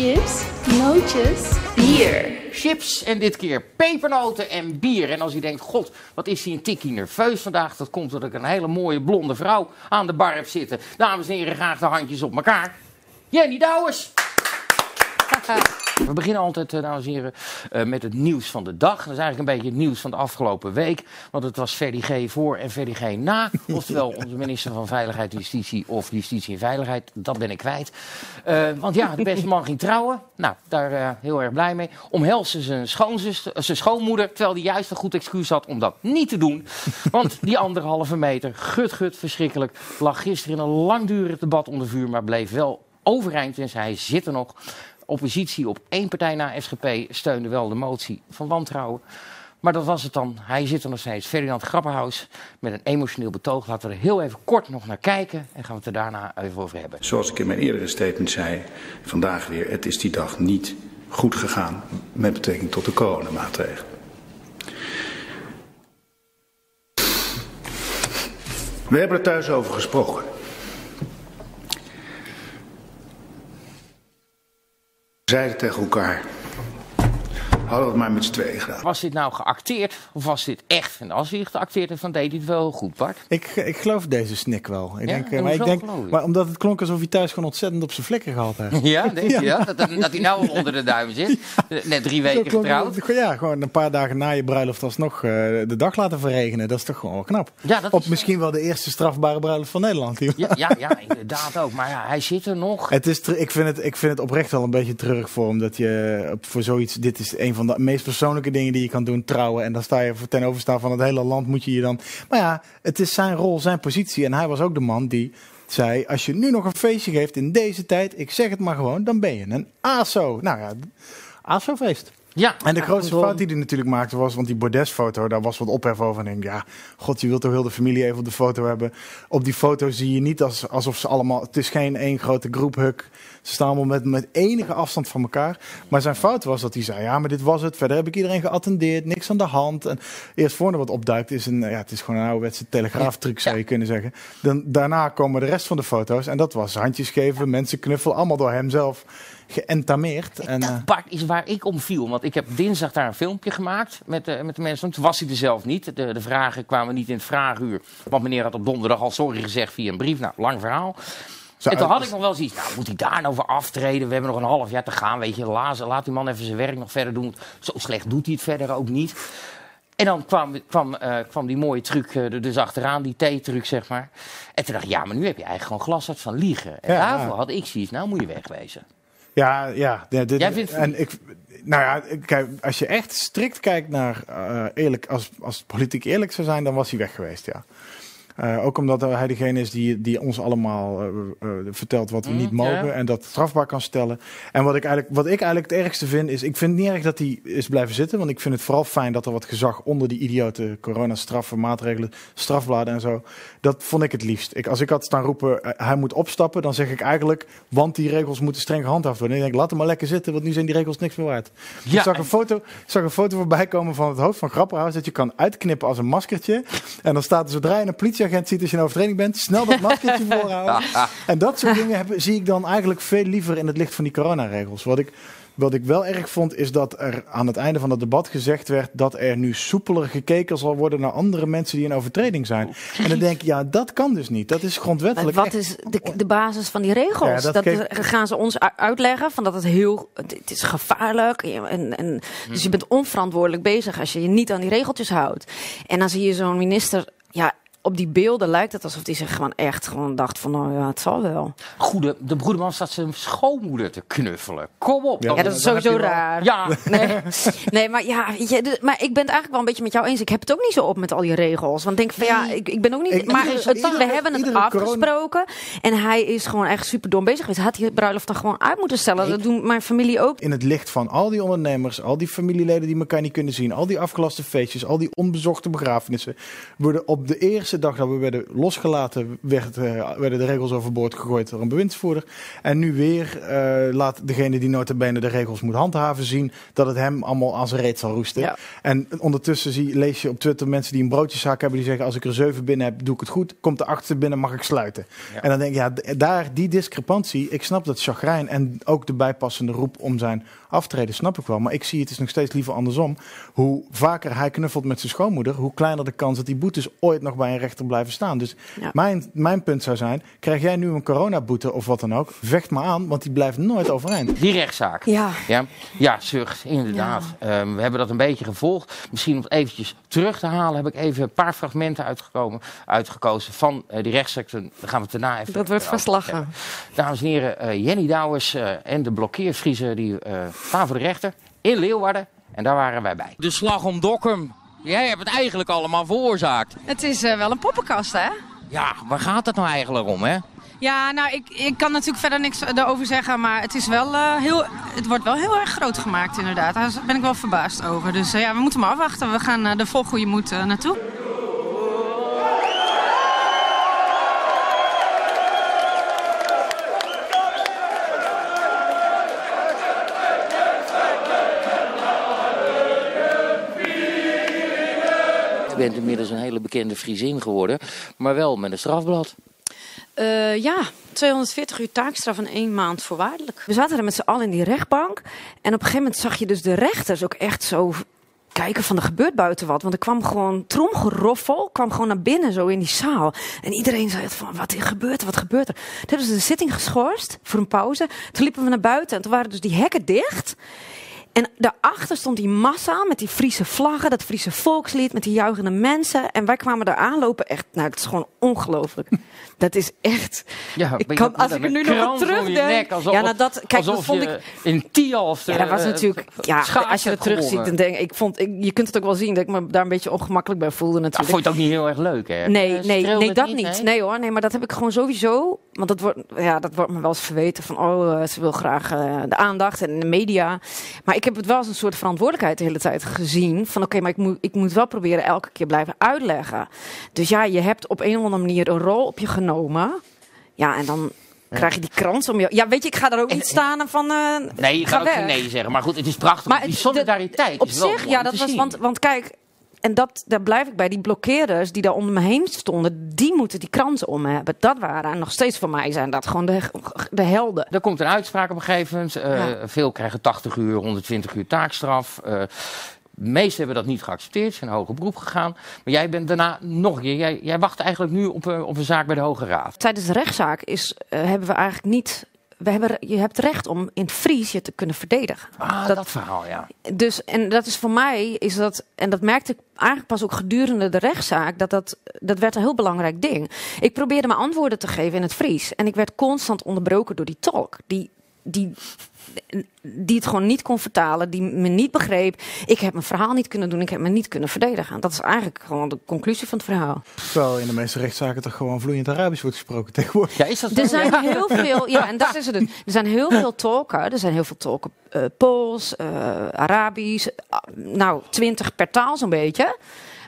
chips, nootjes, bier. Chips en dit keer pepernoten en bier. En als u denkt, god, wat is hij een tikkie nerveus vandaag? Dat komt omdat ik een hele mooie blonde vrouw aan de bar heb zitten. Dames en heren, graag de handjes op elkaar. Jenny Douwers. We beginnen altijd, eh, dames en heren, eh, met het nieuws van de dag. Dat is eigenlijk een beetje het nieuws van de afgelopen week. Want het was VDG voor en VDG na. Oftewel onze minister van Veiligheid Justitie of Justitie en Veiligheid. Dat ben ik kwijt. Eh, want ja, de beste man ging trouwen. Nou, daar uh, heel erg blij mee. Omhelste zijn, schoonzuster, zijn schoonmoeder. Terwijl hij juist een goed excuus had om dat niet te doen. Want die anderhalve meter, gut, gut, verschrikkelijk. Lag gisteren in een langdurig debat onder vuur. Maar bleef wel overeind en zei: hij zit er nog oppositie op één partij na SGP steunde wel de motie van wantrouwen. Maar dat was het dan. Hij zit er nog steeds. Ferdinand Grapperhaus met een emotioneel betoog. Laten we er heel even kort nog naar kijken en gaan we het er daarna even over hebben. Zoals ik in mijn eerdere statement zei, vandaag weer, het is die dag niet goed gegaan met betrekking tot de coronamaatregelen. We hebben er thuis over gesproken. Zeiden tegen elkaar. Hadden we het maar met z'n tweeën gedaan. Was dit nou geacteerd of was dit echt? En als hij geacteerd heeft, dan deed hij het wel goed, Bart. Ik, ik geloof deze snik wel. Ik Ja? denk, En eh, maar, ik denk, maar omdat het klonk alsof hij thuis gewoon ontzettend op zijn flikken gehad heeft. Ja, denk je dat? Dat, dat, dat hij nou onder de duim zit. Net drie weken getrouwd. het. Ja, gewoon een paar dagen na je bruiloft alsnog eh, de dag laten verregenen. Dat is toch gewoon wel knap. Ja, dat Op is- misschien wel de eerste strafbare bruiloft van Nederland. Ja, ja, ja, inderdaad ook. Maar ja, hij zit er nog. Het is ik, vind het, ik vind het oprecht wel een beetje terug voor, omdat je voor zoiets, dit is een van de meest persoonlijke dingen die je kan doen, trouwen. En dan sta je ten overstaan van het hele land, moet je je dan. Maar ja, het is zijn rol, zijn positie. En hij was ook de man die zei: Als je nu nog een feestje geeft in deze tijd, ik zeg het maar gewoon, dan ben je een ASO. Nou ja, ASO-feest. Ja, En de ja, grootste fout die hij natuurlijk maakte was, want die bordesfoto, daar was wat ophef over. En ik denk, ja, god, je wilt toch heel de familie even op de foto hebben. Op die foto zie je niet als, alsof ze allemaal, het is geen één grote groephuk. Ze staan allemaal met, met enige afstand van elkaar. Maar zijn fout was dat hij zei, ja, maar dit was het. Verder heb ik iedereen geattendeerd, niks aan de hand. En eerst voor wat opduikt, is een, ja, het is gewoon een ouderwetse telegraaftruc, zou je kunnen zeggen. Dan, daarna komen de rest van de foto's. En dat was handjes geven, mensen knuffelen, allemaal door hemzelf geëntameerd. En, eh, Dat Bart is waar ik om viel. Want ik heb dinsdag daar een filmpje gemaakt met, de met de mensen. Toen was hij er zelf niet. De, de vragen kwamen niet in het vraaguur. Want meneer had op donderdag al sorry gezegd via een brief. Nou, lang verhaal. zo- en toen had ik nog wel zoiets. Nou, moet hij daar nou voor aftreden? We hebben nog een half jaar te gaan. Weet je, laat, laat die man even zijn werk nog verder doen. Zo slecht doet hij het verder ook niet. En dan kwam, kwam, eh, kwam die mooie truc eh, dus achteraan, die T-truc zeg maar. En toen dacht ik, ja, maar nu heb je eigenlijk gewoon glashard van liegen. En Ja. daarvoor had ik zoiets, nou moet je wegwezen. Ja, ja. ja, dit, Jij vindt- en ik, nou ja, kijk, als je echt strikt kijkt naar eh, eerlijk, als, als politiek eerlijk zou zijn, dan was hij weg geweest, ja. Eh, ook omdat hij degene is die, die ons allemaal eh, eh, vertelt wat we Mm, niet mogen en dat strafbaar kan stellen. En wat ik, eigenlijk, wat ik eigenlijk het ergste vind, is ik vind het niet erg dat hij is blijven zitten, want ik vind het vooral fijn dat er wat gezag onder die idiote coronastraffen, maatregelen, strafbladen en zo. Dat vond ik het liefst. Ik, als ik had staan roepen, hij moet opstappen, dan zeg ik eigenlijk, want die regels moeten streng gehandhaafd worden. En ik denk, laat hem maar lekker zitten, want nu zijn die regels niks meer waard. Ja, ik zag en- een, foto, ik zag een foto voorbij komen van het hoofd van Grapperhaus, dat je kan uitknippen als een maskertje. En dan staat er, zodra je een politieagent ziet als je een overtreding bent, snel dat maskertje voorhouden. En dat soort dingen heb, zie ik dan eigenlijk veel liever in het licht van die coronaregels. Wat ik, wat ik wel erg vond, is dat er aan het einde van het debat gezegd werd dat er nu soepeler gekeken zal worden naar andere mensen die in overtreding zijn. En dan denk ik, ja, dat kan dus niet. Dat is Maar grondwettelijk. wat echt- is de, de basis van die regels? Ja, dat gaan ze ons uitleggen van dat het heel, het is gevaarlijk. En, en, dus je bent onverantwoordelijk bezig als je je niet aan die regeltjes houdt. En dan zie je zo'n minister, ja, op die beelden lijkt het alsof hij zich gewoon echt gewoon dacht van, nou ja, het zal wel. Goede, de broederman staat zijn schoonmoeder te knuffelen. Kom op. Ja, dan- Ja, dat is sowieso raar. Ja, Nee, nee maar ja, weet je, de- maar ik ben het eigenlijk wel een beetje met jou eens. Ik heb het ook niet zo op met al die regels. Want ik denk van ja, ik, ik ben ook niet. Ik- maar iedere- het, iedere- we hebben het afgesproken. En hij is gewoon echt super dom bezig geweest. Had hij het bruiloft dan gewoon uit moeten stellen? Dat doen mijn familie ook. in het licht van al die ondernemers, al die familieleden die elkaar niet kunnen zien, al die afgelaste feestjes, al die onbezochte begrafenissen, worden op de eerste eerste dag dat we werden losgelaten, werd, eh, werden de regels overboord gegooid door een bewindsvoerder. En nu weer eh, laat degene die notabene de regels moet handhaven zien dat het hem allemaal aan zijn reet zal roesten. Ja. En ondertussen zie, lees je op Twitter mensen die een broodjeszaak hebben die zeggen als ik er zeven binnen heb, doe ik het goed. Komt de achtste binnen, mag ik sluiten. Ja. En dan denk ik, ja, daar die discrepantie, ik snap dat chagrijn en ook de bijpassende roep om zijn aftreden, snap ik wel. Maar ik zie het is nog steeds liever andersom. Hoe vaker hij knuffelt met zijn schoonmoeder, hoe kleiner de kans dat die boetes ooit nog bij een rechter blijven staan. Dus Ja. mijn, mijn punt zou zijn, krijg jij nu een coronaboete of wat dan ook, vecht maar aan, want die blijft nooit overeind. Die rechtszaak. Ja. Ja, ja zucht, inderdaad. Ehm, we hebben dat een beetje gevolgd. Misschien om het eventjes terug te halen, heb ik even een paar fragmenten uitgekomen, uitgekozen van eh, die rechtszaak. Daar gaan we het daarna even Dat wordt verslagen. Dames en heren, eh, Jenny Douwers eh, en de blokkeervriezen die eh, staan voor de rechter in Leeuwarden. En daar waren wij bij. De slag om Dokkum. Jij hebt het eigenlijk allemaal veroorzaakt. Het is eh, wel een poppenkast, hè? Ja, waar gaat het nou eigenlijk om, hè? Ja, nou, ik, ik kan natuurlijk verder niks erover zeggen, maar het, is wel, eh, heel, het wordt wel heel erg groot gemaakt, inderdaad. Daar ben ik wel verbaasd over. Dus eh, ja, we moeten maar afwachten. We gaan eh, er vol goede moed naartoe. Bent inmiddels een hele bekende Friesin geworden, maar wel met een strafblad. Eh, ja, 240 uur taakstraf en één maand voorwaardelijk. We zaten er met z'n allen in die rechtbank. En op een gegeven moment zag je dus de rechters ook echt zo kijken van er gebeurt buiten wat. Want er kwam gewoon tromgeroffel, kwam gewoon naar binnen zo in die zaal. En iedereen zei van wat gebeurt er, wat gebeurt er. Toen hebben ze de zitting geschorst voor een pauze. Toen liepen we naar buiten en toen waren dus die hekken dicht. En daarachter stond die massa met die Friese vlaggen, dat Friese volkslied, met die juichende mensen. En wij kwamen daar aanlopen. Echt, nou, het is gewoon ongelooflijk. Dat is echt. Ja, Ik kan- als ik er nu nog je terugdenk- alsof, Ja, nou, dat- kijk, dat vond je in Tialf Ja, dat was eh, natuurlijk. Ja, schaats als je het hebt terug ziet, gewonnen. dan denk ik, ik vond, ik, je kunt het ook wel zien dat ik me daar een beetje ongemakkelijk bij voelde natuurlijk. vond je het ook niet heel erg leuk, hè? Nee, Eh, nee, nee, dat niet. Nee hoor, nee, maar dat heb ik gewoon sowieso. Want dat wordt, ja, dat wordt me wel eens verweten van, oh, eh, ze wil graag eh, de aandacht en de media. Maar ik heb het wel als een soort verantwoordelijkheid de hele tijd gezien. Van oké, maar ik moet, ik moet wel proberen elke keer blijven uitleggen. Dus ja, je hebt op een of andere manier een rol op je genomen. Ja, en dan krijg je die krans om je. Ja, weet je, ik ga daar ook niet staan en van. eh, Nee, je ga kan ook geen nee zeggen. Maar goed, het is prachtig. Maar die solidariteit Op is wel zich, ja, dat was. Want, want kijk, en dat, daar blijf ik bij. Die blokkeerders die daar onder me heen stonden, die moeten die kransen om hebben. Dat waren, en nog steeds voor mij zijn dat gewoon de, de helden. Er komt een uitspraak op een gegeven moment. Eh, Ja. Veel krijgen 80 uur, 120 uur taakstraf. Eh, de meesten hebben dat niet geaccepteerd, zijn hoger beroep gegaan. Maar jij bent daarna nog een keer. Jij, jij wacht eigenlijk nu op, een- op een zaak bij de Hoge Raad. Tijdens de rechtszaak is, eh, hebben we eigenlijk niet. We hebben, je hebt recht om in het Fries je te kunnen verdedigen. Ah, Dat- dat, verhaal, ja. Dus, en dat is voor mij, is dat, en dat merkte ik eigenlijk pas ook gedurende de rechtszaak, dat, dat, dat werd een heel belangrijk ding. Ik probeerde mijn antwoorden te geven in het Fries. En ik werd constant onderbroken door die tolk. Die, die, die het gewoon niet kon vertalen, die me niet begreep. Ik heb mijn verhaal niet kunnen doen, ik heb me niet kunnen verdedigen. Dat is eigenlijk gewoon de conclusie van het verhaal. Terwijl in de meeste rechtszaken toch gewoon vloeiend Arabisch wordt gesproken tegenwoordig. Ja, is dat Er zo? zijn Ja. heel veel, ja, en dat is het. dus. Er zijn heel veel tolken. Er zijn heel veel tolken eh, Pools, eh, Arabisch. ah, nou, twintig per taal zo'n beetje.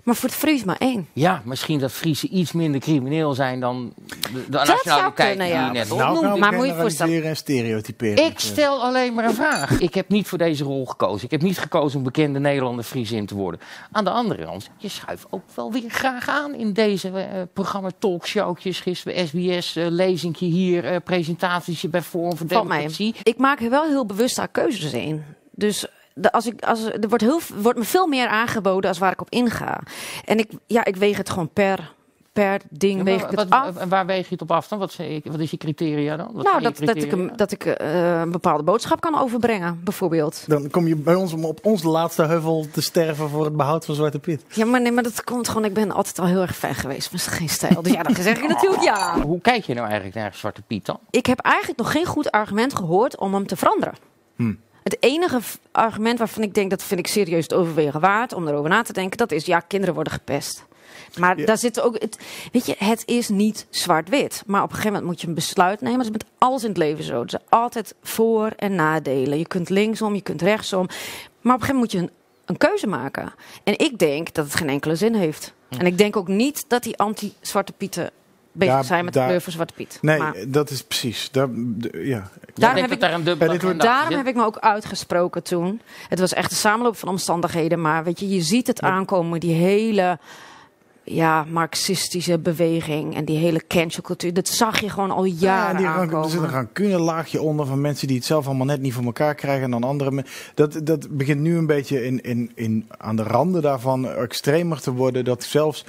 Maar voor het Fries maar één. Ja, misschien dat Friesen iets minder crimineel zijn dan de, de nationaliteit die ja. je net Nou, nou Maar moet je generaliseren en stereotyperen. Ik stel alleen maar een vraag. Ik heb niet voor deze rol gekozen. Ik heb niet gekozen om bekende Nederlander Friesin te worden. Aan de andere kant, je schuift ook wel weer graag aan in deze eh programma talkshowtjes. Gisteren SBS, eh lezingje hier, eh presentatietje bij Forum voor. Democratie. Ik maak er wel heel bewust aan keuzes in. Dus de, als ik, als, er wordt, heel, wordt me veel meer aangeboden als waar ik op inga. En ik, ja, ik weeg het gewoon per, per ding En weeg ik wat- af. en waar weeg je het op af dan? Wat, wat is je criteria dan? Wat Nou, dat, dat ik, dat ik eh, een bepaalde boodschap kan overbrengen, bijvoorbeeld. Dan kom je bij ons om op ons laatste heuvel te sterven voor het behoud van Zwarte Piet. Ja, maar nee, maar dat komt gewoon. Ik ben altijd al heel erg fan geweest van geen stijl. Dus ja, dan zeg ik natuurlijk ja. Hoe kijk je nou eigenlijk naar Zwarte Piet dan? Ik heb eigenlijk nog geen goed argument gehoord om hem te veranderen. Hm. Het enige argument waarvan ik denk dat vind ik serieus het overwegen waard om erover na te denken, dat is ja, kinderen worden gepest. Maar Ja. daar zit ook, het, weet je, het is niet zwart-wit. Maar op een gegeven moment moet je een besluit nemen. Dat is met alles in het leven zo. Er zijn altijd voor- en nadelen. Je kunt linksom, je kunt rechtsom. Maar op een gegeven moment moet je een, een keuze maken. En ik denk dat het geen enkele zin heeft. En ik denk ook niet dat die anti-Zwarte Pieten bezig Daar- zijn met daar- de kleur van Zwarte Piet. Nee, Maar dat is precies. Daar, ja. Daarom denk heb ik- daar een dubbele Ja, dit wordt- agenda Daarom zit. heb ik me ook uitgesproken toen. Het was echt een samenloop van omstandigheden. Maar weet je, je ziet het aankomen, die hele ja, marxistische beweging en die hele cancelcultuur. Dat zag je gewoon al Ja, jaren die ran- er zit een aankomen. rancune laagje onder van mensen die het zelf allemaal net niet voor elkaar krijgen en dan anderen. Dat, dat begint nu een beetje in, in, in, aan de randen daarvan extremer te worden. Dat zelfs,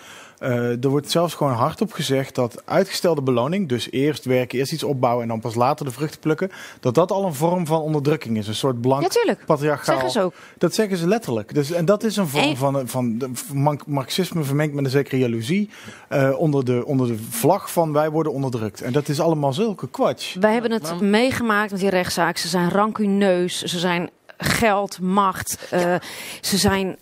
er wordt zelfs gewoon hardop gezegd dat uitgestelde beloning, dus eerst werken, eerst iets opbouwen en dan pas later de vruchten plukken, dat dat al een vorm van onderdrukking is. Een soort blank Ja, tuurlijk. patriarchaal. Zeggen ze ook. Dat zeggen ze letterlijk. Dus, en dat is een vorm En- van, van marxisme vermengd met een zekere jaloezie. eh, onder, de, onder de vlag van wij worden onderdrukt. En dat is allemaal zulke kwatsch. Wij hebben het maar- meegemaakt met die rechtszaak. Ze zijn rancuneus, ze zijn geld, macht, eh, ze zijn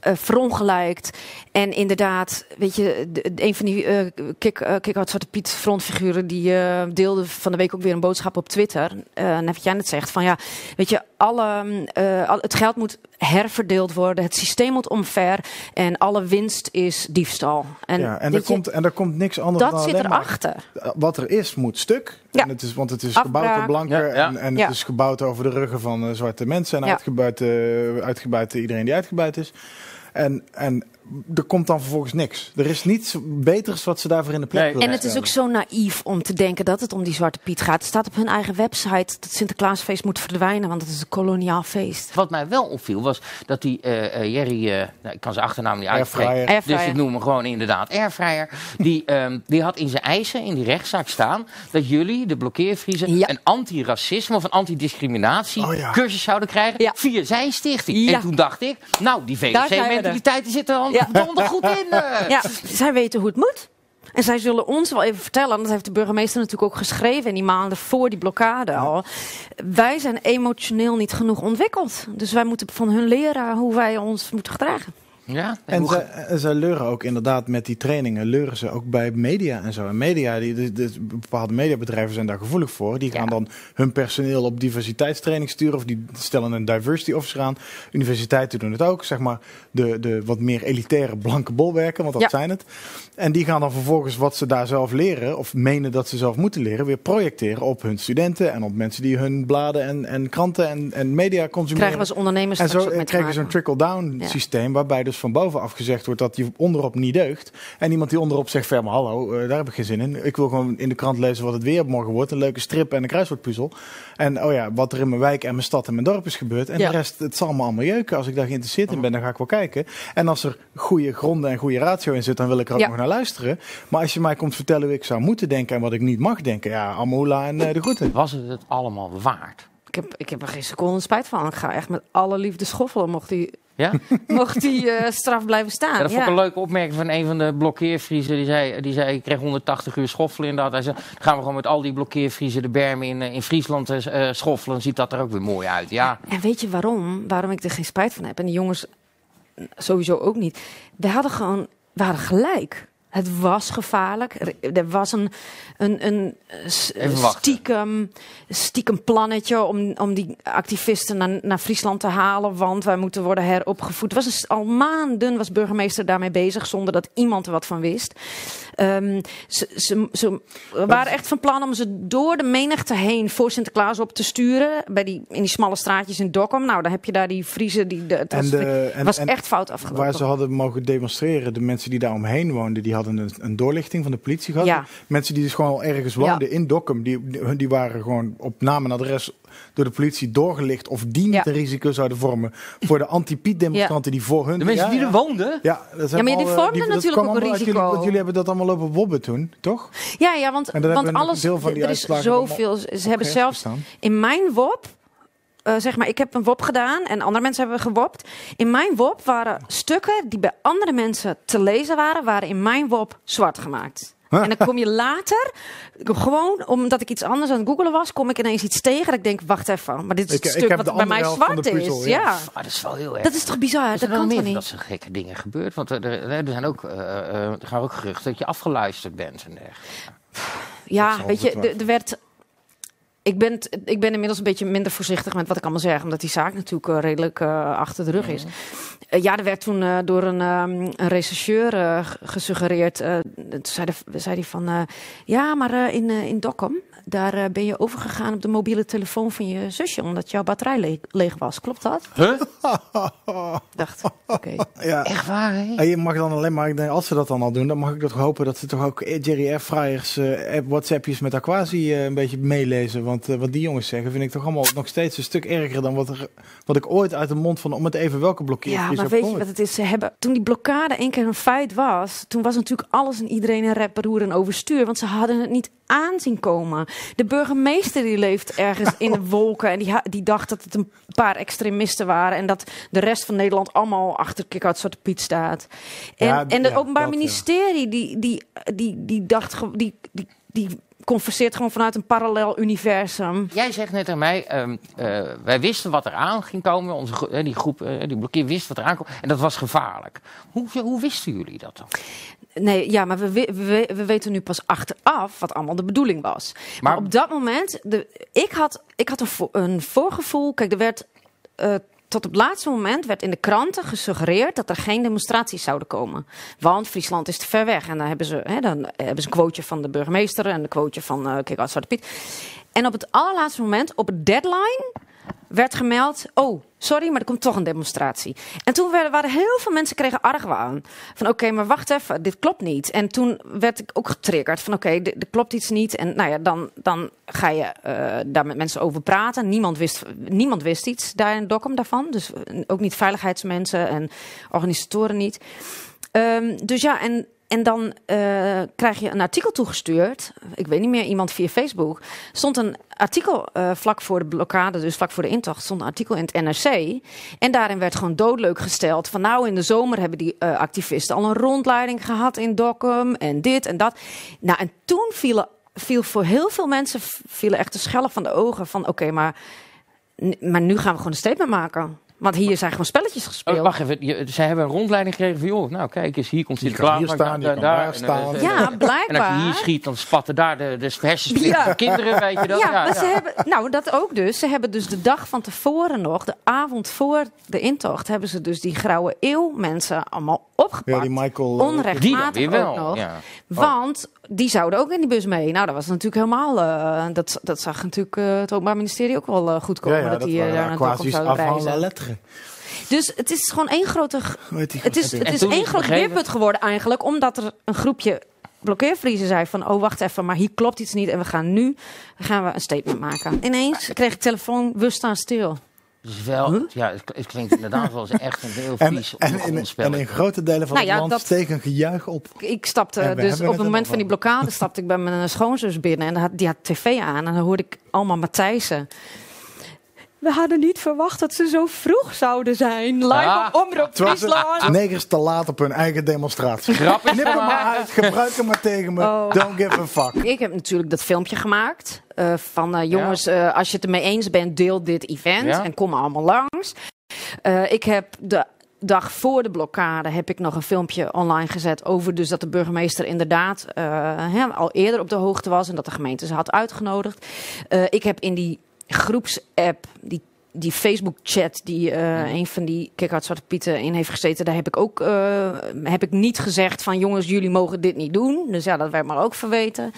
eh verongelijkt. En inderdaad, weet je, de- de- een van die eh kick, eh, kick-out Zwarte Piet frontfiguren... die eh, deelde van de week ook weer een boodschap op Twitter. Eh net wat jij net zegt, van ja, weet je, alle, eh, al, het geld moet herverdeeld worden. Het systeem moet omver en alle winst is diefstal. En, ja, en, er je, komt, en er komt niks anders dat dan zit erachter. Wat er is, moet stuk. Ja. En het is, want het is Afbraak. gebouwd op blanken Ja, ja. en, en Ja. het is gebouwd over de ruggen van zwarte mensen. En Ja. uitgebuit, eh, uitgebuit iedereen die uitgebuit is. En, en er komt dan vervolgens niks. Er is niets beters wat ze daarvoor in de plek Nee. willen En het is ook zo naïef om te denken dat het om die Zwarte Piet gaat. Het staat op hun eigen website dat Sinterklaasfeest moet verdwijnen, want het is een koloniaal feest. Wat mij wel opviel was dat die eh eh, Jerry, eh, nou, ik kan zijn achternaam niet uitspreken, dus ik noem hem gewoon inderdaad Airfryer. Die, ehm, die had in zijn eisen in die rechtszaak staan dat jullie, de blokkeervriezen, Ja. een anti-racisme of een anti-discriminatie Oh ja. cursus zouden krijgen Ja. via zijn stichting. Ja. En toen dacht ik, nou die die zit er al Ja. donder goed in. eh. Ja, zij weten hoe het moet. En zij zullen ons wel even vertellen, en dat heeft de burgemeester natuurlijk ook geschreven in die maanden voor die blokkade al. Wij zijn emotioneel niet genoeg ontwikkeld. Dus wij moeten van hun leren hoe wij ons moeten gedragen. Ja, En zij, en zij leuren ook inderdaad met die trainingen, leuren ze ook bij media en zo. En media, die, de, de- bepaalde mediabedrijven zijn daar gevoelig voor. Die gaan Ja. dan hun personeel op diversiteitstraining sturen of die stellen een diversity officer aan. Universiteiten doen het ook, zeg maar de, de wat meer elitaire blanke bolwerken, want dat Ja. zijn het. En die gaan dan vervolgens wat ze daar zelf leren, of menen dat ze zelf moeten leren, weer projecteren op hun studenten en op mensen die hun bladen en, en kranten en, en media consumeren. Krijgen we als ondernemers En zo ook eh, mee te krijg je zo'n maken. trickle-down systeem, waarbij dus van bovenaf gezegd wordt dat die onderop niet deugt. En iemand die onderop zegt: van, maar hallo, eh, daar heb ik geen zin in. Ik wil gewoon in de krant lezen wat het weer morgen wordt. Een leuke strip en een kruiswoordpuzzel. En oh ja, wat er in mijn wijk en mijn stad en mijn dorp is gebeurd. En Ja. de rest, het zal me allemaal jeuken. Als ik daar geïnteresseerd in ben, dan ga ik wel kijken. En als er goede gronden en goede ratio in zit, dan wil ik er ook Ja. nog naar luisteren. Maar als je mij komt vertellen hoe ik zou moeten denken en wat ik niet mag denken, ja, Amoula en eh, de groeten. was het het allemaal waard? Ik heb, ik heb er geen seconde spijt van. Ik ga echt met alle liefde schoffelen, mocht die, Ja? mocht die eh, straf blijven staan. Ja, dat vond ik Ja. een leuke opmerking van een van de blokkeervriezen. Die zei, die zei ik kreeg 180 uur schoffelen inderdaad. Hij zei, dan gaan we gewoon met al die blokkeervriezen de bermen in, eh, in Friesland eh, schoffelen. Dan ziet dat er ook weer mooi uit. Ja, En weet je waarom? Waarom ik er geen spijt van heb? En de jongens sowieso ook niet. We hadden gewoon, we hadden gelijk. Het was gevaarlijk. Er, was een, een, een eh, stiekem, stiekem plannetje om, om die activisten naar, naar Friesland te halen. Want wij moeten worden heropgevoed. Het was een, al maanden was burgemeester daarmee bezig zonder dat iemand er wat van wist. Ehm, ze, ze, ze waren echt van plan om ze door de menigte heen voor Sinterklaas op te sturen. Bij die, in die smalle straatjes in Dokkum. Nou, dan heb je daar die Friese. Die, de, het En was, de- en- was en echt fout afgelopen. Waar ze hadden mogen demonstreren, de mensen die daar omheen woonden, die hadden een, een doorlichting van de politie gehad. Ja. Mensen die dus gewoon al ergens woonden in Dokkum, die, die- die waren gewoon op naam en adres door de politie doorgelicht of die niet Ja. een risico zouden vormen voor de anti-Piet-demonstranten die voor hun... de mensen Ja, die ja. er woonden. Ja, dat Ja, maar die eh, vormden natuurlijk ook een risico. Jullie, want jullie hebben dat allemaal lopen wobben toen, toch? Ja, ja, want, want alles. er is zoveel. Ze hebben zelfs in mijn WOP. Eh, zeg maar, ik heb een WOP gedaan en andere mensen hebben gewopt. In mijn WOP waren stukken die bij andere mensen te lezen waren, waren in mijn WOP zwart gemaakt. En dan kom je later, gewoon omdat ik iets anders aan het googelen was, kom ik ineens iets tegen. Dat ik denk, wacht even, maar dit is het ik stuk wat bij mij zwart is. ja. ja. Ah, dat is wel heel erg. dat is toch bizar? Dat zijn kan toch niet? dat soort gekke dingen gebeurd. Want er, er, zijn ook, eh, eh, er gaan ook geruchten dat je afgeluisterd bent en dergelijke. Ja, weet je, er werd. Ik ben, t- ik ben inmiddels een beetje minder voorzichtig met wat ik allemaal zeg, omdat die zaak natuurlijk eh, redelijk eh, achter de rug is. Eh, ja, er werd toen eh, door een, ehm, een rechercheur gesuggereerd. eh, toen zei, die van, eh, ja, maar eh, in, in Dokkum, daar ben je overgegaan op de mobiele telefoon van je zusje, omdat jouw batterij le- leeg was. Klopt dat? Huh? Dacht, oké. Ja. Echt waar, hè? En je mag dan alleen maar, ik denk, als ze dat dan al doen, dan mag ik toch hopen dat ze toch ook Jerry Airfryers, eh app- WhatsAppjes met Aquasi een beetje meelezen. Want eh, wat die jongens zeggen, vind ik toch allemaal nog steeds een stuk erger dan wat, er, wat ik ooit uit de mond van, om het even welke blokkeervries Ja, maar weet je wat het is? Ze hebben, toen die blokkade één keer een feit was, toen was natuurlijk alles en iedereen een rep, roer en overstuur. Want ze hadden het niet aanzien komen. De burgemeester die leeft ergens in de wolken en die, die dacht dat het een paar extremisten waren en dat de rest van Nederland allemaal achter Kick-Out Zwarte Piet staat. En, Ja, en het ja, Openbaar dat. Ministerie die, die, die, die dacht, ge- die, die, die converseert gewoon vanuit een parallel universum. Jij zegt net aan mij, ehm, eh, wij wisten wat er aan ging komen. Onze, gro- eh, die groep, eh, die blokkeer wist wat er aankwam. En dat was gevaarlijk. Hoe, hoe wisten jullie dat dan? Nee, ja, maar we, we, we, we weten nu pas achteraf wat allemaal de bedoeling was. Maar, Maar- op dat moment, de, ik had, ik had een, vo- een voorgevoel. Kijk, er werd tot op het laatste moment werd in de kranten gesuggereerd dat er geen demonstraties zouden komen. Want Friesland is te ver weg. En dan hebben ze, hè, dan hebben ze een quoteje van de burgemeester en een quoteje van uh, Kijk Zwarte Piet. En op het allerlaatste moment, op het deadline, werd gemeld: Oh, sorry, maar er komt toch een demonstratie. En toen werden, waren heel veel mensen kregen argwaan. Van oké, maar wacht even, dit klopt niet. En toen werd ik ook getriggerd van oké, dit- er klopt iets niet. En nou ja, dan, dan ga je eh, daar met mensen over praten. Niemand wist, niemand wist iets daar in Dokkum daarvan. Dus eh, ook niet veiligheidsmensen en organisatoren niet. Ehm, dus ja, en, en dan eh, krijg je een artikel toegestuurd. Ik weet niet meer, iemand via Facebook. Stond een artikel eh, vlak voor de blokkade, dus vlak voor de intocht, stond een artikel in het NRC. En daarin werd gewoon doodleuk gesteld van nou, in de zomer hebben die eh, activisten al een rondleiding gehad in Dokkum en dit en dat. Nou, en toen vielen, viel voor heel veel mensen vielen echt de schellen van de ogen van oké, maar, maar nu gaan we gewoon een statement maken. Want hier zijn gewoon spelletjes gespeeld. Oh, wacht even, je, zij hebben een rondleiding gekregen van, joh, nou kijk eens, hier komt Sinterklaas. hier staan, daar- daar, staan. Ja, En als je blijkbaar. hier schiet, dan spatten daar de, de Ja. van kinderen, weet je dat? Ja, maar ze hebben, nou dat ook dus. Ze hebben dus de dag van tevoren nog, de avond voor de intocht, hebben ze dus die grauwe eeuw mensen allemaal opgepakt. Ja, die Michael. eh, Die dan Onrechtmatig weer wel. ook nog. Ja. Want die zouden ook in die bus mee. Nou, dat was natuurlijk helemaal. eh, dat, dat zag natuurlijk eh, het Openbaar Ministerie ook wel eh, goed komen. ja, dat dat die waren daar naar Dokkum Aquasi's zouden reizen. lettre. Dus het is gewoon één grote. Het is, het is één groot weerpunt geworden eigenlijk. Omdat er een groepje blokkeervriezen zei van... oh, wacht even, maar hier klopt iets niet. En we gaan nu gaan we een statement maken. Ineens kreeg ik telefoon, we staan stil. Dus wel, ja, het, klinkt inderdaad wel eens echt een heel En, vies en, in, en in grote delen van Nou het land dat- steekt een gejuich op. Ik stapte En dus op het moment van die blokkade stapte ik bij mijn schoonzus binnen en had- die had tv aan en dan hoorde ik allemaal Matthijssen. We hadden niet verwacht dat ze zo vroeg zouden zijn. Live Ah. op Omroep Friesland. negers te laat op hun eigen demonstratie. Grap is Knip hem maar uit, gebruik hem maar tegen me. Oh. Don't give a fuck. Ik heb natuurlijk dat filmpje gemaakt. eh, van eh, jongens, eh, als je het ermee eens bent, deel dit event Ja. en kom allemaal langs. Eh, ik heb de dag voor de blokkade heb ik nog een filmpje online gezet over dus dat de burgemeester inderdaad eh, hè, al eerder op de hoogte was en dat de gemeente ze had uitgenodigd. Eh, ik heb in die groepsapp, die die Facebook-chat die eh, een van die Kick-Out Zwarte Pieten in heeft gezeten, daar heb ik ook eh, heb ik niet gezegd van jongens, jullie mogen dit niet doen. Dus ja, dat werd maar ook verweten.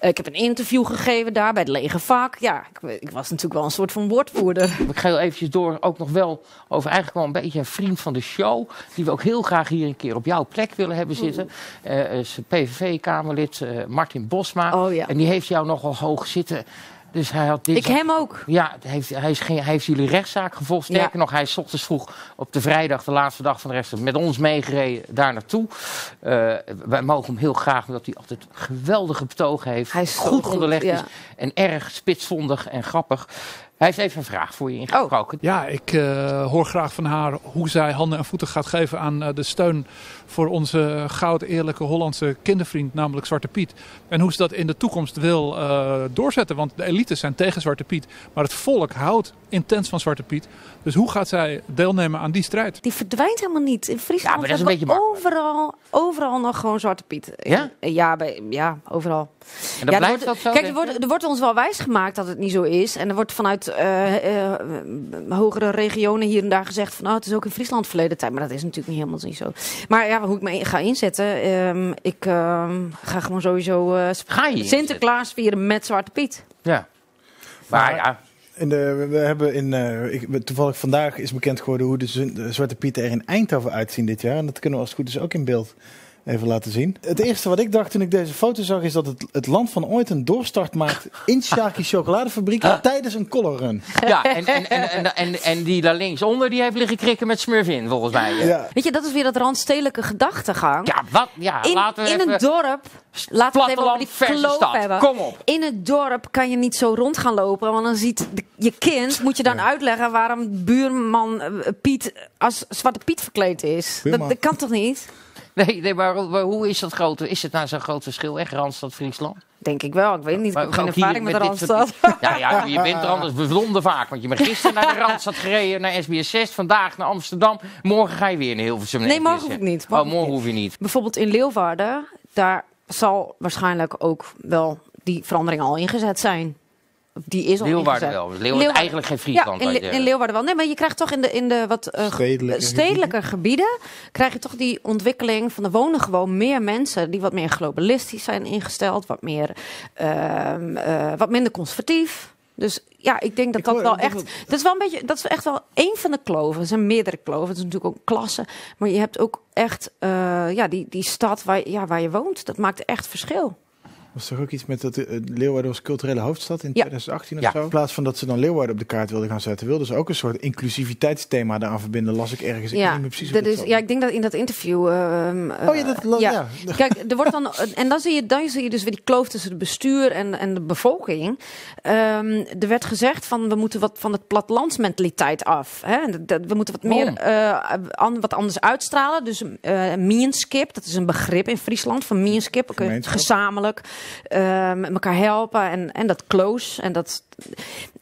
Eh, ik heb een interview gegeven daar bij het lege vak. Ja, ik, ik was natuurlijk wel een soort van woordvoerder. Ik ga heel eventjes door, ook nog wel over eigenlijk wel een beetje een vriend van de show. Die we ook heel graag hier een keer op jouw plek willen hebben zitten. Eh is PVV-Kamerlid Martin Bosma. Oh ja. En die heeft jou nogal hoog zitten. Dus hij had dit. Ik hem ook. Ja, hij heeft, hij, is geen, hij heeft jullie rechtszaak gevolgd. Sterker Ja. nog, hij is ochtends vroeg op de vrijdag, de laatste dag van de rechtszaak, met ons meegereden daar naartoe. Eh, wij mogen hem heel graag, omdat hij altijd geweldige betogen heeft. Hij is goed, goed, onderlegd ja. is en erg spitsvondig en grappig. Hij heeft even een vraag voor je ingesproken. Ja, ik eh, hoor graag van haar hoe zij handen en voeten gaat geven aan eh, de steun voor onze goud eerlijke Hollandse kindervriend, namelijk Zwarte Piet. En hoe ze dat in de toekomst wil eh, doorzetten. Want de elites zijn tegen Zwarte Piet, maar het volk houdt intens van Zwarte Piet. Dus hoe gaat zij deelnemen aan die strijd? Die verdwijnt helemaal niet. In Friesland Ja, maar dat is een beetje overal, overal nog gewoon Zwarte Piet. Ja? Ja, bij, ja overal. En dan Ja, er wordt- dat zo? Kijk, er wordt, er wordt ons wel wijsgemaakt dat het niet zo is. En er wordt vanuit eh, eh, hogere regionen hier en daar gezegd van... Oh, het is ook in Friesland verleden tijd. Maar dat is natuurlijk niet helemaal niet zo. Maar ja, hoe ik me ga inzetten... ehm, ik ehm, ga gewoon sowieso eh, Ga je Sinterklaas vieren met Zwarte Piet. Ja. Maar Maar- ja, In de, we- hebben in, eh, ik, toevallig vandaag is bekend geworden hoe de, Zwarte Pieten er in Eindhoven uitzien dit jaar. En dat kunnen we als het goed is ook in beeld even laten zien. Het eerste wat ik dacht toen ik deze foto zag is dat het, het land van ooit een doorstart maakt in Sharky chocoladefabriek tijdens een color run. ja en, en, en, en, en, en die daar linksonder, die heeft liggen krikken met Smurfin, volgens mij. Ja, Ja. Weet je, dat is weer dat randstedelijke gedachtegang. wat? Ja, in, laten we in even... een dorp, laten we het even over Platteland die kloof hebben. Kom op. In het dorp kan je niet zo rond gaan lopen, want dan ziet de- je kind, moet je dan uitleggen waarom buurman eh, Piet als Zwarte Piet verkleed is. Dat kan toch niet? Nee, nee maar, hoe is dat grote? Is het nou zo'n groot verschil? Echt Randstad, Friesland? Denk ik wel. Ik weet niet, ik heb geen ervaring met dit soort- Randstad. Ja, ja, je bent er anders bijzonder vaak. Want je bent gisteren naar de Randstad gereden, naar SBS 6. Vandaag naar Amsterdam. Morgen ga je weer naar Hilversum. naar Nee, morgen SBS6. hoef ik niet. Oh, Morgen morgen niet. hoef je niet. Bijvoorbeeld in Leeuwarden, daar zal waarschijnlijk ook wel die verandering al ingezet zijn. Die is al Leeuwarden ingezet. wel. Leeuwarden eigenlijk geen Friesland. Ja, in, Le- in Leeuwarden wel. Nee, maar je krijgt toch in de, in de wat eh, Stedelijke stedelijke gebieden... krijg je toch die ontwikkeling van er wonen gewoon meer mensen... die wat meer globalistisch zijn ingesteld. Wat, meer, ehm, eh, wat minder conservatief. Dus ja, ik denk dat Ik dat hoor- wel echt... Dat is wel een beetje... Dat is echt wel één van de kloven. Er zijn meerdere kloven. Het is natuurlijk ook klassen. Maar je hebt ook echt... eh, ja, die, die stad waar, ja, waar je woont. Dat maakt echt verschil. Was toch ook iets met dat eh, Leeuwarden was culturele hoofdstad in Ja. 2018 of Ja. zo? In plaats van dat ze dan Leeuwarden op de kaart wilden gaan zetten, wilden ze ook een soort inclusiviteitsthema daaraan verbinden. Las ik ergens. Ik weet Ja, niet meer precies dat is, ja, ik denk dat in dat interview. ehm, Oh ja, dat ja. Kijk, er wordt dan, en dan zie, je, dan zie je dus weer die kloof tussen het bestuur en, en de bevolking. Ehm, er werd gezegd van we moeten wat van het plattelandsmentaliteit af. Hè? We moeten wat meer Waarom? eh, an- wat anders uitstralen. Dus eh meanskip, dat is een begrip in Friesland van meanskip. Eh, gezamenlijk met elkaar helpen en, en dat close. En dat,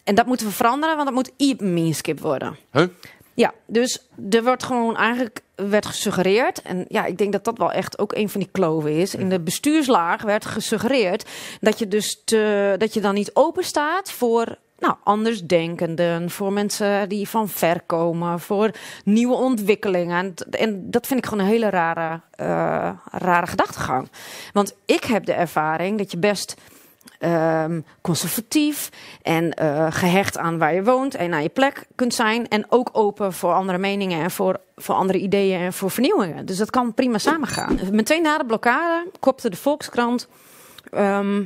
en dat moeten we veranderen, want dat moet e-meanskip worden. Huh? Ja, dus er wordt gewoon eigenlijk werd gesuggereerd. En ja, ik denk dat dat wel echt ook een van die kloven is. In de bestuurslaag werd gesuggereerd dat je dus te, dat je dan niet open staat voor. Nou, andersdenkenden, voor mensen die van ver komen, voor nieuwe ontwikkelingen. En, dat vind ik gewoon een hele rare, eh, rare gedachtegang. Want ik heb de ervaring dat je best ehm, conservatief en eh, gehecht aan waar je woont en aan je plek kunt zijn. En ook open voor andere meningen en voor, voor andere ideeën en voor vernieuwingen. Dus dat kan prima samengaan. Meteen na de blokkade kopte de Volkskrant. ehm,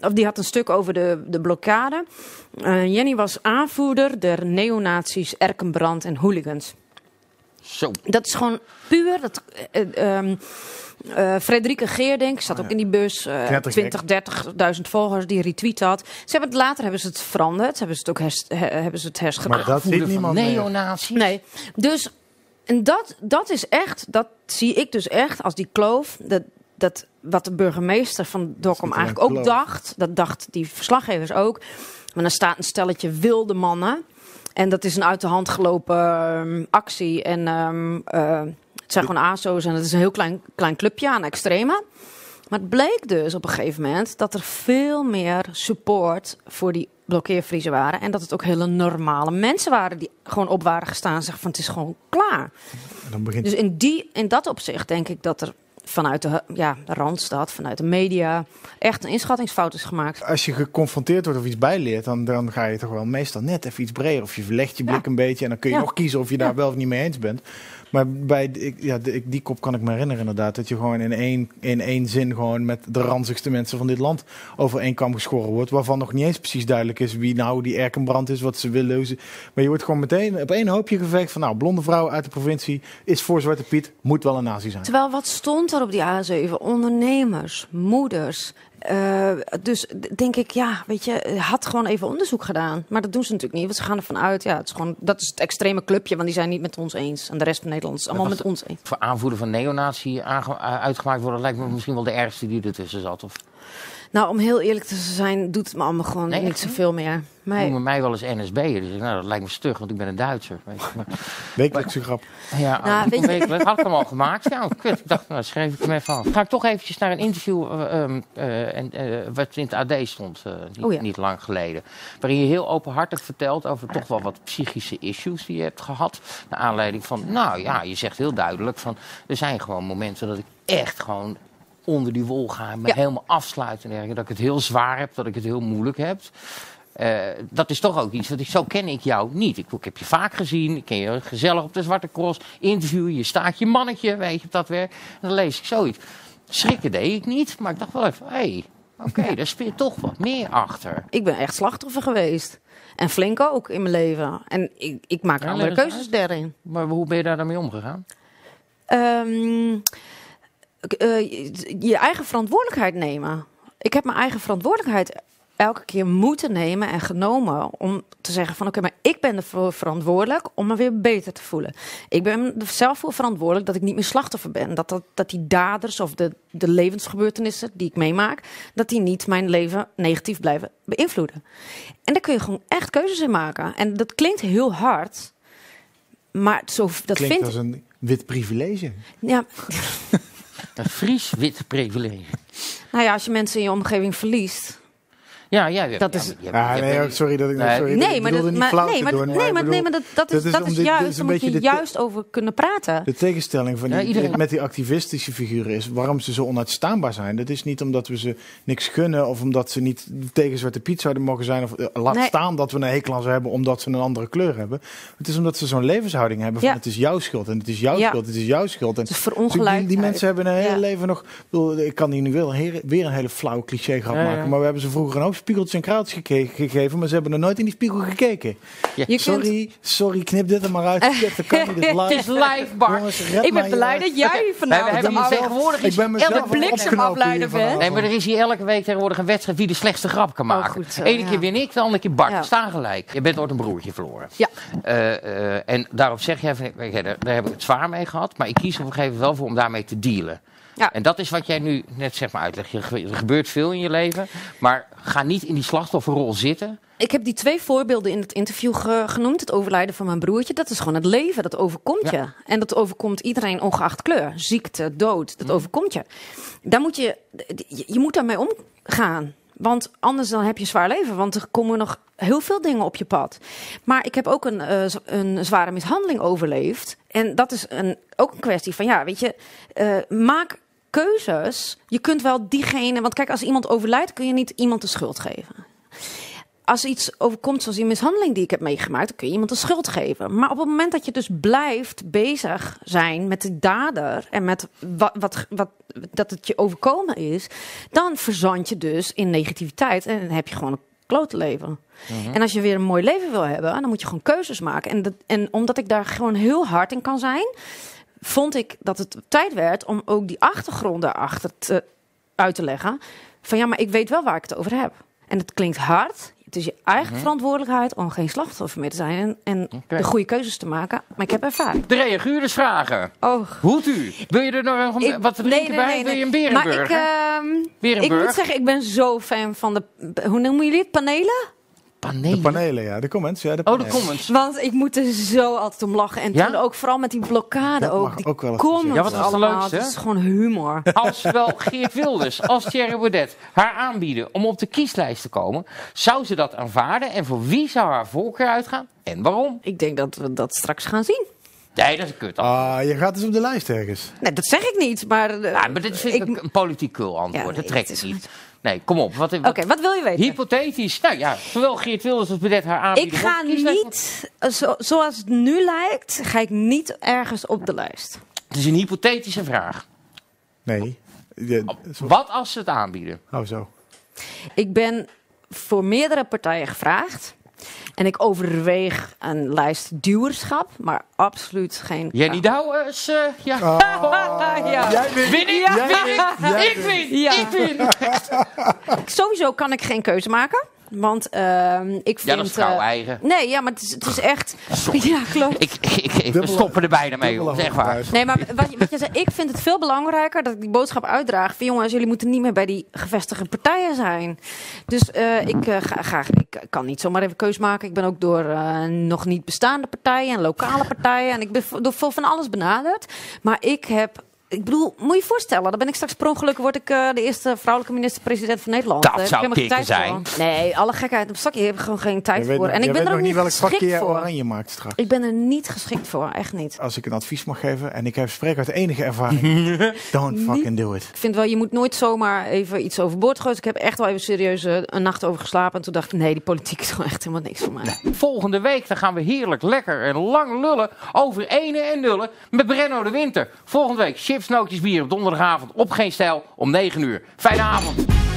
of die had een stuk over de, de blokkade. Eh, Jenny was aanvoerder der neonazies, Erkenbrand en hooligans. Zo. Dat is gewoon puur. Dat, eh, eh, ehm, eh, Frederike Geerdink zat ook in die bus. Knettergek. 20, 30.000 volgers die retweet had. Ze hebben het, later hebben ze het veranderd. Hebben ze het ook hers, he- hebben ze het Maar herschreven. dat ziet niemand meer. neonazies. Nee, dus en dat, dat is echt, dat zie ik dus echt als die kloof. Dat, dat wat de burgemeester van Dokkum eigenlijk ook kloof. dacht, dat dacht die verslaggevers ook. Maar dan staat een stelletje wilde mannen. En dat is een uit de hand gelopen ehm, actie. En ehm, eh, het zijn gewoon ASO's en het is een heel klein, klein clubje aan extreme. Maar het bleek dus op een gegeven moment dat er veel meer support voor die blokkeervriezen waren. En dat het ook hele normale mensen waren die gewoon op waren gestaan en zeggen van het is gewoon klaar. En dan begint Dus in, die, in dat opzicht denk ik dat er vanuit de, ja, de Randstad, vanuit de media, echt een inschattingsfout is gemaakt. als je geconfronteerd wordt of iets bijleert, dan, dan ga je toch wel meestal net even iets breder. Of je verlegt je blik een beetje en dan kun je Ja. nog kiezen of je daar wel of niet mee eens bent. Maar bij ik, ja, de- ik- die kop kan ik me herinneren inderdaad. Dat je gewoon in één, in één zin gewoon met de ranzigste mensen van dit land over één kam geschoren wordt. Waarvan nog niet eens precies duidelijk is wie nou die Erkenbrand is, wat ze willen. Maar je wordt gewoon meteen op één hoopje geveegd van nou, blonde vrouw uit de provincie is voor Zwarte Piet, moet wel een nazi zijn. Terwijl wat stond er op die A7? Ondernemers, moeders, Eh, dus denk ik, ja, weet je, eh, had gewoon even onderzoek gedaan. Maar dat doen ze natuurlijk niet, want ze gaan ervan uit, ja, het is gewoon, dat is het extreme clubje, want die zijn niet met ons eens. En de rest van Nederland is allemaal met ons eens. Voor aanvoerder van neonazi aange- uh, uitgemaakt worden, lijkt me misschien wel de ergste die ertussen zat. Of Nou, om heel eerlijk te zijn, doet het me allemaal gewoon Nee, niet zoveel meer. Nee. noemen mij wel eens NSB'er. Dus nou, dat lijkt me stug, want ik ben een Duitser. Weet je. Maar, Wekelijkse grap. ja, Nou, oh, weet je- wekelijk. Had ik hem al gemaakt? Ja, kut. Ik dacht, nou, schreef ik hem even af. Ga ik toch eventjes naar een interview eh, ehm, eh, en, eh, wat in het AD stond, eh, niet, Oh ja. niet lang geleden. Waarin je heel openhartig vertelt over toch wel wat psychische issues die je hebt gehad. Naar aanleiding van, nou ja, je zegt heel duidelijk van, er zijn gewoon momenten dat ik echt gewoon onder die wol ga en me Ja. helemaal afsluit en dergelijke. Dat ik het heel zwaar heb, dat ik het heel moeilijk heb. Eh, dat is toch ook iets, want ik, zo ken ik jou niet. Ik, ik heb je vaak gezien, ik ken je gezellig op de Zwarte Cross, interviewen, je staat je mannetje, weet je, op dat werk. En dan lees ik zoiets. Schrikken deed ik niet, maar ik dacht wel even, hé, hey, oké, daar speelt toch wat meer achter. Ik ben echt slachtoffer geweest. En flink ook in mijn leven. En ik, ik maak Ja, andere keuzes daarin. Maar hoe ben je daar dan mee omgegaan? Ehm, ik- eh, je, eigen verantwoordelijkheid nemen. Ik heb mijn eigen verantwoordelijkheid elke keer moeten nemen en genomen om te zeggen van oké, maar ik ben ervoor verantwoordelijk om me weer beter te voelen. Ik ben er zelf voor verantwoordelijk dat ik niet meer slachtoffer ben. Dat, dat, dat die daders of de, de levensgebeurtenissen die ik meemaak, dat die niet mijn leven negatief blijven beïnvloeden. En daar kun je gewoon echt keuzes in maken. En dat klinkt heel hard, maar zo, dat Klinkt vind als een wit privilege. ja, Een Fries wit privilege. Nou ja, als je mensen in je omgeving verliest. Ja, ja, ja, Dat ja, is- Ah, je nee, sorry dat ik Nee. sorry, Nee, ik maar, dat, niet maar, flauw nee, maar, doen. nee, maar, bedoel, nee, maar dat, dat is, dat is dat is dit- juist. een Daar moet beetje je juist over kunnen praten. De tegenstelling van Ja, die, iedereen- met die activistische figuren is waarom ze zo onuitstaanbaar zijn. Dat is niet omdat we ze niks gunnen of omdat ze niet tegen Zwarte Piet zouden mogen zijn. Of eh, laat Nee. staan dat we een hekel aan ze hebben omdat ze een andere kleur hebben. Het is omdat ze zo'n levenshouding hebben van Ja. het is jouw schuld en het is jouw Ja. schuld, het is jouw schuld. En die, die mensen hebben een hele Ja. leven nog. Ik, kan hier nu weer een, hele- weer een hele flauwe cliché grap Ja, ja. maken. Maar we hebben ze vroeger een hoop spiegeltjes en kraantjes geke- gegeven. Maar ze hebben er nooit in die spiegel gekeken. Je kunt- Sorry, sorry, knip dit er maar uit. Kijk, dat kan niet. Dit is live. Het is live, Bart. Jongens, red Ik ben blij dat jij vanavond hebben hier af- tegenwoordig Ik is ben mezelf bliksemafleider bent. Nee, maar er is hier elke week tegenwoordig een wedstrijd wie de slechtste grap kan maken. goed zo, Ene ja. keer win ik, de andere keer Bart. Ja. Staan gelijk. Je bent ooit een broertje verloren. Ja. Eh, eh, en daarop zeg jij, van, daar, daar heb ik het zwaar mee gehad. Maar ik kies er op een gegeven moment wel voor om daarmee te dealen. Ja. En dat is wat jij nu net zeg maar uitlegt. Er gebeurt veel in je leven. Maar ga niet in die slachtofferrol zitten. Ik heb die twee voorbeelden in het interview ge- genoemd. Het overlijden van mijn broertje. Dat is gewoon het leven. Dat overkomt je. En dat overkomt iedereen ongeacht kleur. Ziekte, dood. Dat overkomt je. Daar moet je, je, moet daarmee omgaan. Want anders dan heb je zwaar leven. Want er komen nog heel veel dingen op je pad. Maar ik heb ook een, eh, een zware mishandeling overleefd. En dat is een, ook een kwestie van, ja, weet je, eh, maak keuzes. Je kunt wel diegene, want kijk, als iemand overlijdt, kun je niet iemand de schuld geven als iets overkomt zoals die mishandeling die ik heb meegemaakt, dan kun je iemand de schuld geven. Maar op het moment dat je dus blijft bezig zijn met de dader en met wat, wat, wat dat het je overkomen is, dan verzand je dus in negativiteit en dan heb je gewoon een klote leven. En als je weer een mooi leven wil hebben, dan moet je gewoon keuzes maken. En, dat, en omdat ik daar gewoon heel hard in kan zijn, vond ik dat het tijd werd om ook die achtergrond daarachter te, uit te leggen. Van ja, maar ik weet wel waar ik het over heb. En het klinkt hard. Het is je eigen verantwoordelijkheid om geen slachtoffer meer te zijn en, en de goede keuzes te maken. Maar ik heb ervaring. De reaguurdersvragen. Oh. Hoed u. Wil je er nog een, Ik- wat te drinken bij? Wil je een? Maar ik, ehm, ik moet zeggen, ik ben zo fan van de, hoe noemen jullie het, panelen? Panelen. De panelen, ja. De comments, ja. De Oh, de comments. Want ik moet er zo altijd om lachen. En Ja? toen ook vooral met die blokkade Dat ook. mag Die ook wel eens comments Ja, wat was het? Het is gewoon humor. Als wel Geert Wilders, als Thierry Baudet haar aanbieden om op de kieslijst te komen, zou ze dat aanvaarden? En voor wie zou haar voorkeur uitgaan? En waarom? ik denk dat we dat straks gaan zien. Nee, dat is een kut. antwoord. Ah, je gaat dus op de lijst ergens. Nee, dat zeg ik niet. Maar, Ja, maar dit vind ik, ik- een, politiek kul antwoord. Ja, nee, dat trekt het is- niet. Nee, kom op. Wat, Oké, wat, wat wil je weten? Hypothetisch. Nou ja, zowel Geert Wilders als Baudet haar aanbieden. Ik ga niet, zo, zoals het nu lijkt, ga ik niet ergens op de lijst. Het is een hypothetische vraag. Nee. Ja. Wat als ze het aanbieden? Oh, zo. Ik ben voor meerdere partijen gevraagd. En ik overweeg een lijst duwerschap, maar absoluut geen... Jenny Douwers, eh ja. ja. Jij wint. Win ik? Jij Win ik? Ik win! Ja. Ik win! Sowieso kan ik geen keuze maken. Want ehm, ik vind... Ja, dat is vrouw eh, eigen. Nee, ja, maar het is, het is echt... Ja, klopt. Ik, ik, ik, we stoppen er bijna mee, joh. Echt waar. Nee, maar wat, je- wat je zei, ik vind het veel belangrijker dat ik die boodschap uitdraag. Van jongens, jullie moeten niet meer bij die gevestigde partijen zijn. Dus eh, ik, eh, ga, ga, ik kan niet zomaar even keus maken. Ik ben ook door eh, nog niet bestaande partijen en lokale partijen. En ik ben door veel van alles benaderd. Maar ik heb. Ik bedoel, moet je je voorstellen, dan ben ik straks per ongeluk word ik eh, de eerste vrouwelijke minister-president van Nederland. Dat heb zou kicken voor. Nee, alle gekheid op zakje, heb ik gewoon geen tijd Je voor. En ik ben weet er ook nog niet niet welk geschikt je voor. oranje maakt straks. Ik ben er niet geschikt voor, echt niet. Als ik een advies mag geven, en ik heb spreek uit enige ervaring, don't fucking do it. Ik vind wel, je moet nooit zomaar even iets overboord gooien. Dus ik heb echt wel even serieus eh, een nacht over geslapen. En toen dacht ik, nee, die politiek is gewoon echt helemaal niks voor mij. Volgende week dan gaan we heerlijk lekker en lang lullen over ene en nullen met Brenno de Winter. Volgende week chips, bier op donderdagavond op Geen Stijl om 9 uur. Fijne avond.